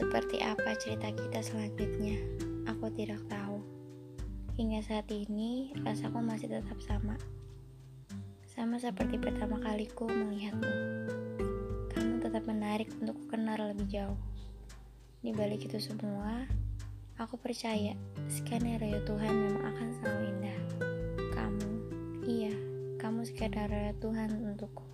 seperti apa cerita kita selanjutnya, aku tidak tahu. Hingga saat ini, rasaku masih tetap sama. Sama seperti pertama kaliku melihatmu. Kamu tetap menarik untuk kenal lebih jauh. Di balik itu semua, aku percaya skenario Tuhan memang akan selalu indah. Kamu, iya, kamu skenario Tuhan untukku.